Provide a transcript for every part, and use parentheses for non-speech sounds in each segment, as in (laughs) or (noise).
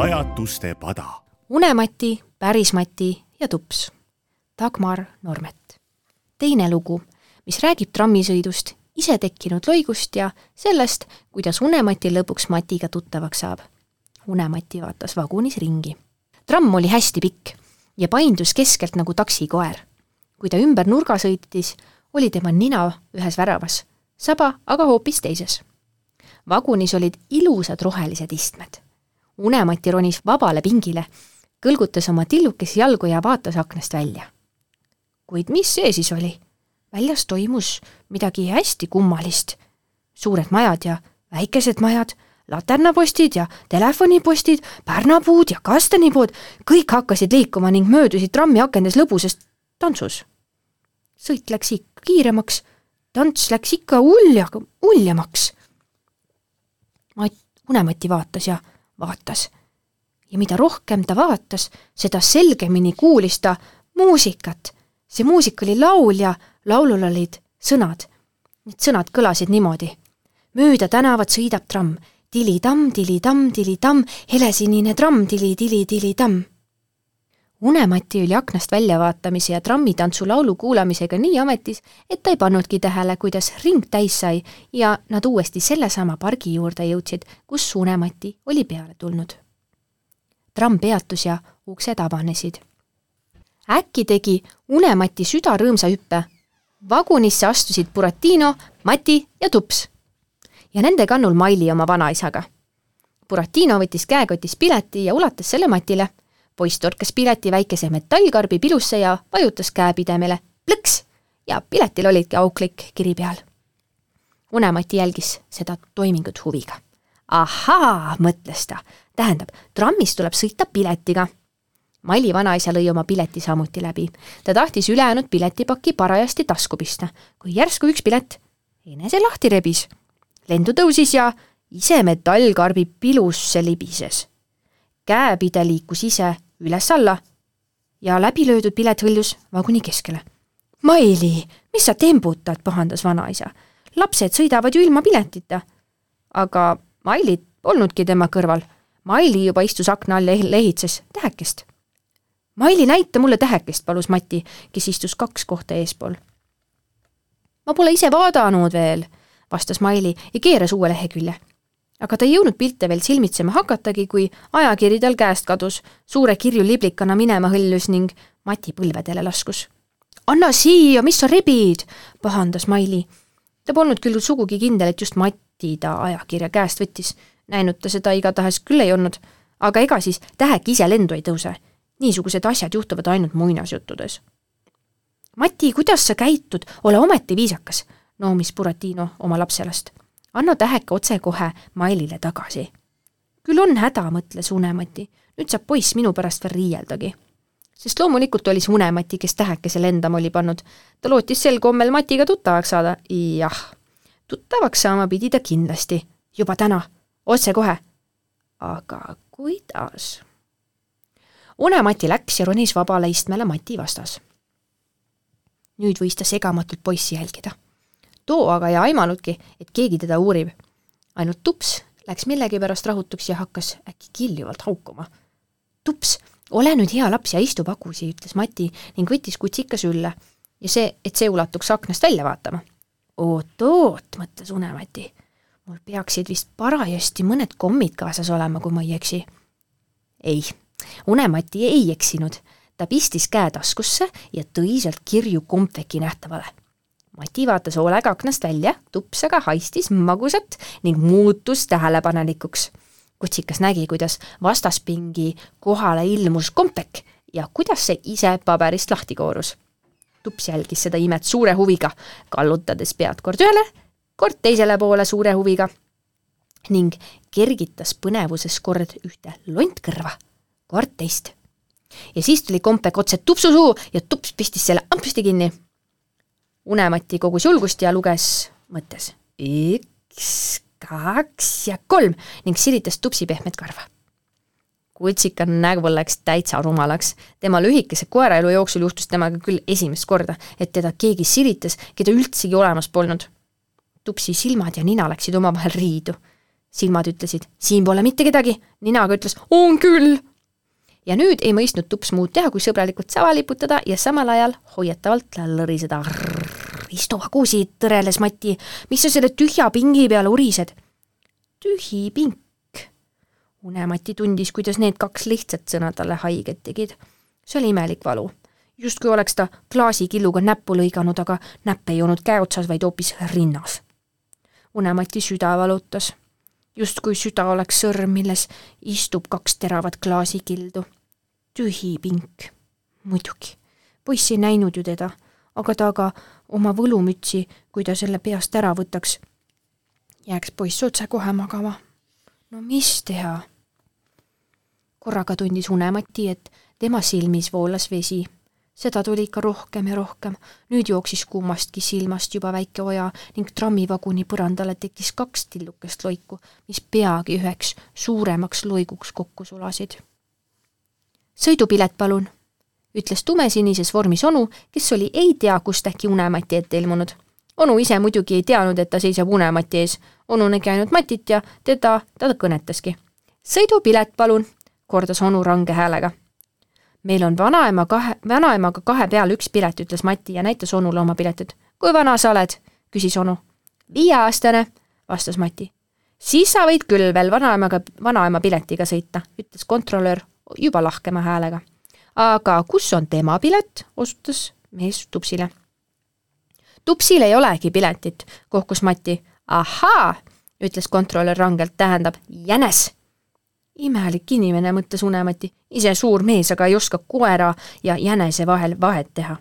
pajatuste pada. unemati, pärismati ja tups. Dagmar Normet. teine lugu, mis räägib trammisõidust, isetekkinud loigust ja sellest, kuidas Unemati lõpuks Matiga tuttavaks saab. Unemati vaatas vagunis ringi. tramm oli hästi pikk ja paindus keskelt nagu taksikoer. kui ta ümber nurga sõitis, oli tema nina ühes väravas, saba aga hoopis teises. vagunis olid ilusad rohelised istmed. Unemati ronis vabale pingile, kõlgutas oma tillukesi jalgu ja vaatas aknast välja. kuid mis see siis oli? väljas toimus midagi hästi kummalist. suured majad ja väikesed majad, laternapostid ja telefonipostid, pärnapuud ja kastanipood, kõik hakkasid liikuma ning möödusid trammi akendes lõbusas tantsus. sõit läks ikka kiiremaks, tants läks ikka ulja, uljamaks. Mat-, Unemati vaatas ja vaatas. ja mida rohkem ta vaatas, seda selgemini kuulis ta muusikat. see muusika oli laul ja laulul olid sõnad. Need sõnad kõlasid niimoodi. mööda tänavat sõidab tramm, tili-tamm, tili-tamm, tili-tamm, helesinine tramm, tili-tili-tili-tamm. Unemati oli aknast väljavaatamise ja trammitantsu laulu kuulamisega nii ametis, et ta ei pannudki tähele, kuidas ring täis sai ja nad uuesti sellesama pargi juurde jõudsid, kus Unemati oli peale tulnud. tramm peatus ja uksed avanesid. äkki tegi Unemati süda rõõmsa hüppe vagunisse astusid Buratino, Mati ja Tups. ja nende kannul Maili oma vanaisaga. Buratino võttis käekotist pileti ja ulatas selle Matile. Poiss torkas pileti väikese metallkarbi pilusse ja vajutas käepidemele plõks ja piletil olidki auklik kiri peal. Unemati jälgis seda toimingut huviga. ahaa, mõtles ta, tähendab, trammis tuleb sõita piletiga Malli vanaisa lõi oma pileti samuti läbi. ta tahtis ülejäänud piletipaki parajasti tasku pista, kui järsku üks pilet enese lahti rebis. lendu tõusis ja ise metallkarbi pilusse libises. Käepide liikus ise üles-alla ja läbilöödud pilet hõljus vaguni keskele. Maili, mis sa tembutad, pahandas vanaisa. lapsed sõidavad ju ilma piletita. aga Mailit polnudki tema kõrval. Maili juba istus akna all ja lehitses tähekest Maili, näita mulle tähekest, palus Mati, kes istus kaks kohta eespool. ma pole ise vaadanud veel, vastas Maili ja keeras uue lehekülje. Aga ta ei jõudnud pilte veel silmitsema hakatagi, kui ajakiri tal käest kadus, suure kirju liblikana minema hõljus ning Mati põlvedele laskus. anna siia, mis sa rebid, pahandas Maili. ta polnud küll sugugi kindel, et just Mati ta ajakirja käest võttis, näinud ta seda igatahes küll ei olnud, aga ega siis tähek ise lendu ei tõuse niisugused asjad juhtuvad ainult muinasjuttudes. Mati, kuidas sa käitud, ole ometi viisakas, noomis Buratino oma lapselast. Anna täheke otsekohe Mailile tagasi. küll on häda, mõtles Unemati, nüüd saab poiss minu pärast veel riieldagi. sest loomulikult oli see Unemati, kes tähekese lendama oli pannud. ta lootis sel kommel Matiga tuttavaks saada, jah, tuttavaks saama pidi ta kindlasti, juba täna, otsekohe. aga kuidas? Une-Mati läks ja ronis vabale istmele Mati vastas. nüüd võis ta segamatult poissi jälgida. Too aga ei aimanudki, et keegi teda uurib. ainult tups läks millegipärast rahutuks ja hakkas äkki kiljuvalt haukuma. tups, ole nüüd hea laps ja istu pagusi, ütles Mati ning võttis kutsika sülle ja see, et see ulatuks aknast välja vaatama. oot-oot, mõtles Une-Mati, mul peaksid vist parajasti mõned kommid kaasas olema, kui ma ei eksi. ei Unemati ei eksinud, ta pistis käe taskusse ja tõi sealt kirju kompveki nähtavale. Mati vaatas hoolega aknast välja, tups aga haistis magusat ning muutus tähelepanelikuks. kutsikas nägi, kuidas vastaspingi kohale ilmus kompvek ja kuidas see ise paberist lahti koorus. tups jälgis seda imet suure huviga, kallutades pead kord ühele, kord teisele poole suure huviga ning kergitas põnevuses kord ühte lontkõrva kord teist. ja siis tuli kompek otse tupsu suhu ja tups pistis selle ampsti kinni. Unemati kogus julgust ja luges mõttes üks, kaks ja kolm ning silitas tupsi pehmet karva. kutsika nägu läks täitsa rumalaks. tema lühikese koeraelu jooksul juhtus temaga küll esimest korda, et teda keegi silitas, keda üldsegi olemas polnud. tupsi silmad ja nina läksid omavahel riidu. silmad ütlesid, siin pole mitte kedagi, ninaga ütles, on küll. ja nüüd ei mõistnud tups muud teha, kui sõbralikult sava liputada ja samal ajal hoiatavalt lõriseda. Istu vagusi, tõreles Mati, mis sa selle tühja pingi peale urised? tühi pink. unemati tundis, kuidas need kaks lihtsat sõna talle haiget tegid. see oli imelik valu justkui oleks ta klaasikilluga näppu lõiganud, aga näpp ei olnud käe otsas, vaid hoopis rinnas. Unemati süda valutas, justkui süda oleks sõrm, milles istub kaks teravat klaasikildu. tühi pink. muidugi, poiss ei näinud ju teda, aga ta ka oma võlumütsi, kui ta selle peast ära võtaks, jääks poiss otsekohe magama. no mis teha? korraga tundis Unemati, et tema silmis voolas vesi seda tuli ikka rohkem ja rohkem. nüüd jooksis kummastki silmast juba väike oja ning trammivaguni põrandale tekkis kaks tillukest loiku, mis peagi üheks suuremaks loiguks kokku sulasid. sõidupilet palun, ütles tumesinises vormis onu, kes oli ei tea kust äkki Unemati ette ilmunud. onu ise muidugi ei teadnud, et ta seisab Unemati ees. onu nägi ainult Matit ja teda ta kõnetaski. sõidupilet palun, kordas onu range häälega meil on vanaema kahe, vanaemaga kahe peale üks pilet, ütles Mati ja näitas onule oma piletit. kui vana sa oled? küsis onu. viieaastane, vastas Mati. siis sa võid küll veel vanaemaga, vanaema piletiga sõita, ütles kontrolör juba lahkema häälega. Aga kus on tema pilet? osutas mees Tupsile. Tupsil ei olegi piletit, kohkus Mati. ahaa, ütles kontrolör rangelt, tähendab jänes imelik inimene, mõtles Unemati, ise suur mees, aga ei oska koera ja jänese vahel vahet teha.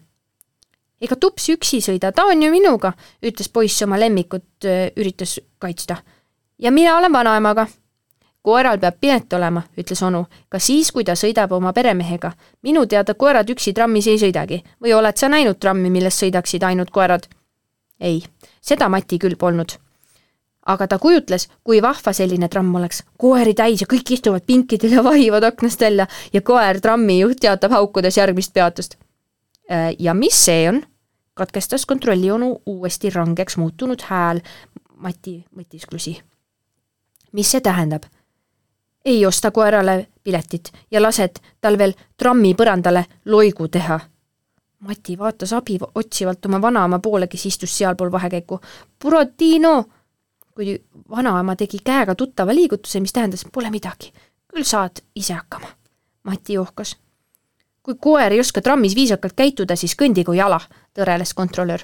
ega tups üksi sõida, ta on ju minuga, ütles poiss oma lemmikut, üritas kaitsta. ja mina olen vanaemaga. Koeral peab pilet olema, ütles onu, ka siis, kui ta sõidab oma peremehega. minu teada koerad üksi trammis ei sõidagi või oled sa näinud trammi, milles sõidaksid ainult koerad? ei, seda Mati küll polnud aga ta kujutles, kui vahva selline tramm oleks. koeri täis ja kõik istuvad pinkidel ja vahivad aknast välja ja koer, trammijuht teatab haukudes järgmist peatust. Äh, ja mis see on? katkestas kontrollionu uuesti rangeks muutunud hääl Mati mõtisklusi. mis see tähendab? Ei osta koerale piletit ja lased tal veel trammi põrandale loigu teha. Mati vaatas abi otsivalt oma vanaema poole, kes istus sealpool vahekäiku. Buratino kui vanaema tegi käega tuttava liigutuse, mis tähendas, pole midagi, küll saad ise hakkama. Mati johkas. kui koer ei oska trammis viisakalt käituda, siis kõndigu jala, tõreles kontrolör.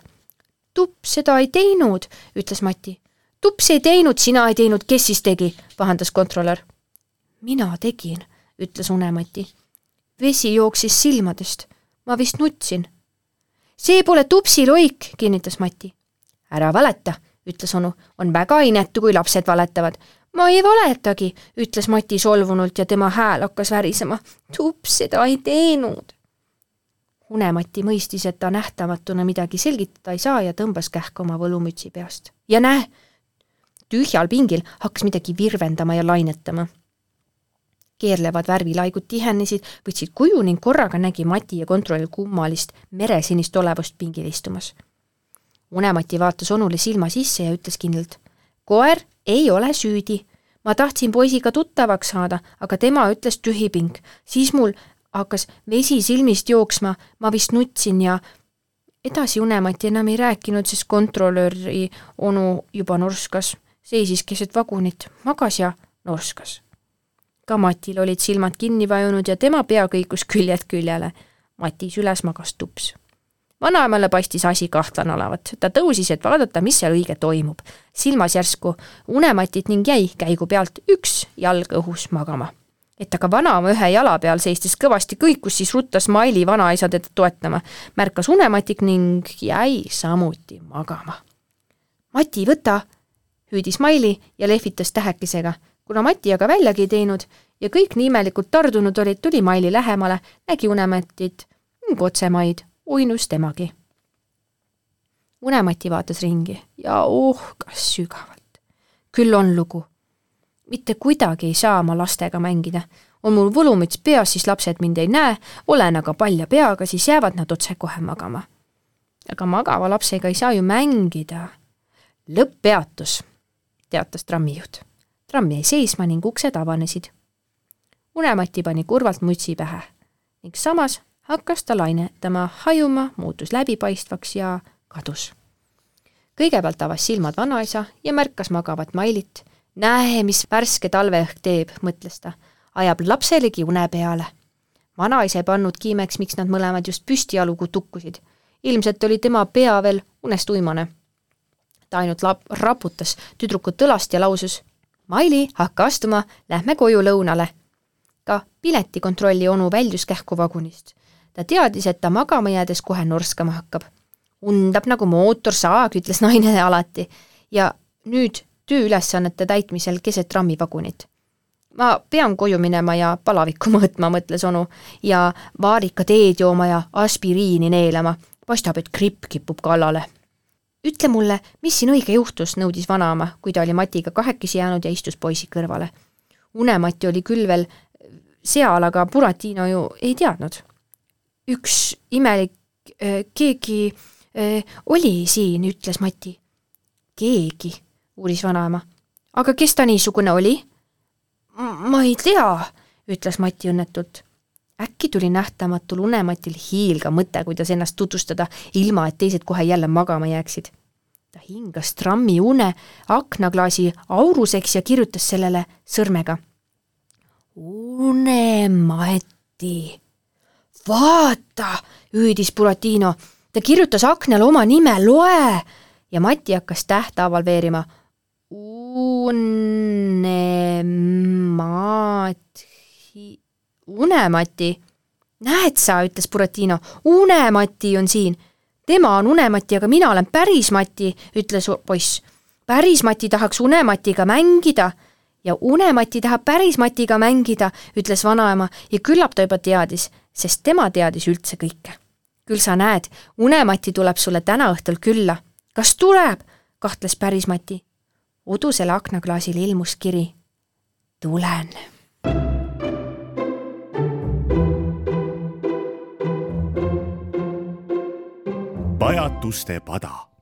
tups seda ei teinud, ütles Mati. tups ei teinud, sina ei teinud, kes siis tegi, pahandas kontrolör. Mina tegin, ütles Une-Mati. vesi jooksis silmadest, ma vist nutsin. see pole tupsi loik, kinnitas Mati. ära valeta ütles onu, on väga inetu, kui lapsed valetavad. ma ei valetagi, ütles Mati solvunult ja tema hääl hakkas värisema. tups seda ei teinud. Une-Mati mõistis, et ta nähtamatuna midagi selgitada ei saa ja tõmbas kähku oma võlumütsi peast. ja näe, tühjal pingil hakkas midagi virvendama ja lainetama. Keerlevad värvilaigud tihenesid, võtsid kuju ning korraga nägi Mati ja kontroll kummalist meresinist olevust pingil istumas Unemati vaatas onule silma sisse ja ütles kindlalt. koer ei ole süüdi. ma tahtsin poisiga tuttavaks saada, aga tema ütles tühiping. siis mul hakkas vesi silmist jooksma, ma vist nutsin ja edasi Unemati enam ei rääkinud, sest kontrolöri onu juba norskas, seisis keset vagunit, magas ja norskas. Ka Matil olid silmad kinni vajunud ja tema pea kõikus küljelt küljele. Mati süles magas tups vanaemale paistis asi kahtlane olevat, ta tõusis, et vaadata, mis seal õige toimub. silmas järsku unematit ning jäi käigu pealt üks jalg õhus magama. et aga vanaema ühe jala peal seistes kõvasti kõikus, siis ruttas Maili vanaisa teda toetama, märkas unematik ning jäi samuti magama. Mati, võta, hüüdis Maili ja lehvitas tähekesega. Kuna Mati aga väljagi ei teinud ja kõik nii imelikult tardunud olid, tuli Maili lähemale, nägi unematit ning otsemaid uinus temagi. Unemati vaatas ringi ja ohkas sügavalt. küll on lugu. mitte kuidagi ei saa ma lastega mängida. on mul võlumüts peas, siis lapsed mind ei näe, olen aga palja peaga, siis jäävad nad otsekohe magama. aga magava lapsega ei saa ju mängida. lõpppeatus, teatas trammijuht tramm jäi seisma ning uksed avanesid. unemati pani kurvalt mutsi pähe ning samas hakkas ta lainetama, hajuma, muutus läbipaistvaks ja kadus. kõigepealt avas silmad vanaisa ja märkas magavat Mailit. näe, mis värske talveõhk teeb, mõtles ta, ajab lapselegi une peale. vanaisa ei pannudki imeks, miks nad mõlemad just püstijalugu tukkusid. ilmselt oli tema pea veel unest uimane. ta ainult lap-, raputas tüdrukut õlast ja lausus Maili, hakka astuma, lähme koju lõunale. ka piletikontrolli onu väljus kähku vagunist ta teadis, et ta magama jäädes kohe norskama hakkab. undab nagu mootorsaag, ütles naine alati ja nüüd tööülesannete täitmisel keset trammivagunit. ma pean koju minema ja palavikku (laughs) mõõtma, mõtles onu, ja vaarika teed jooma ja aspiriini neelama. paistab, et gripp kipub kallale. Ütle mulle, mis siin õige juhtus, nõudis vanaema, kui ta oli Matiga kahekesi jäänud ja istus poisi kõrvale. unemati oli küll veel seal, aga Buratino ju ei teadnud üks imelik keegi oli siin, ütles Mati. keegi, uuris vanaema. aga kes ta niisugune oli? ma ei tea, ütles Mati õnnetult. Äkki tuli nähtamatul unematil hiilga mõte, kuidas ennast tutvustada, ilma et teised kohe jälle magama jääksid. ta hingas trammi une aknaklaasi auruseks ja kirjutas sellele sõrmega. unemati vaata, hüüdis Buratino. ta kirjutas aknale oma nime, loe! ja Mati hakkas tähthaaval veerima. Unemati, Unemati. näed sa, ütles Buratino, Unemati on siin. tema on Unemati, aga mina olen päris Mati, ütles poiss. päris Mati tahaks Unematiga mängida ja Unemati tahab päris Matiga mängida, ütles vanaema ja küllap ta juba teadis sest tema teadis üldse kõike. küll sa näed, unemati tuleb sulle täna õhtul külla. kas tuleb? kahtles päris Mati. udusele aknaklaasile ilmus kiri. tulen. Pajatuste pada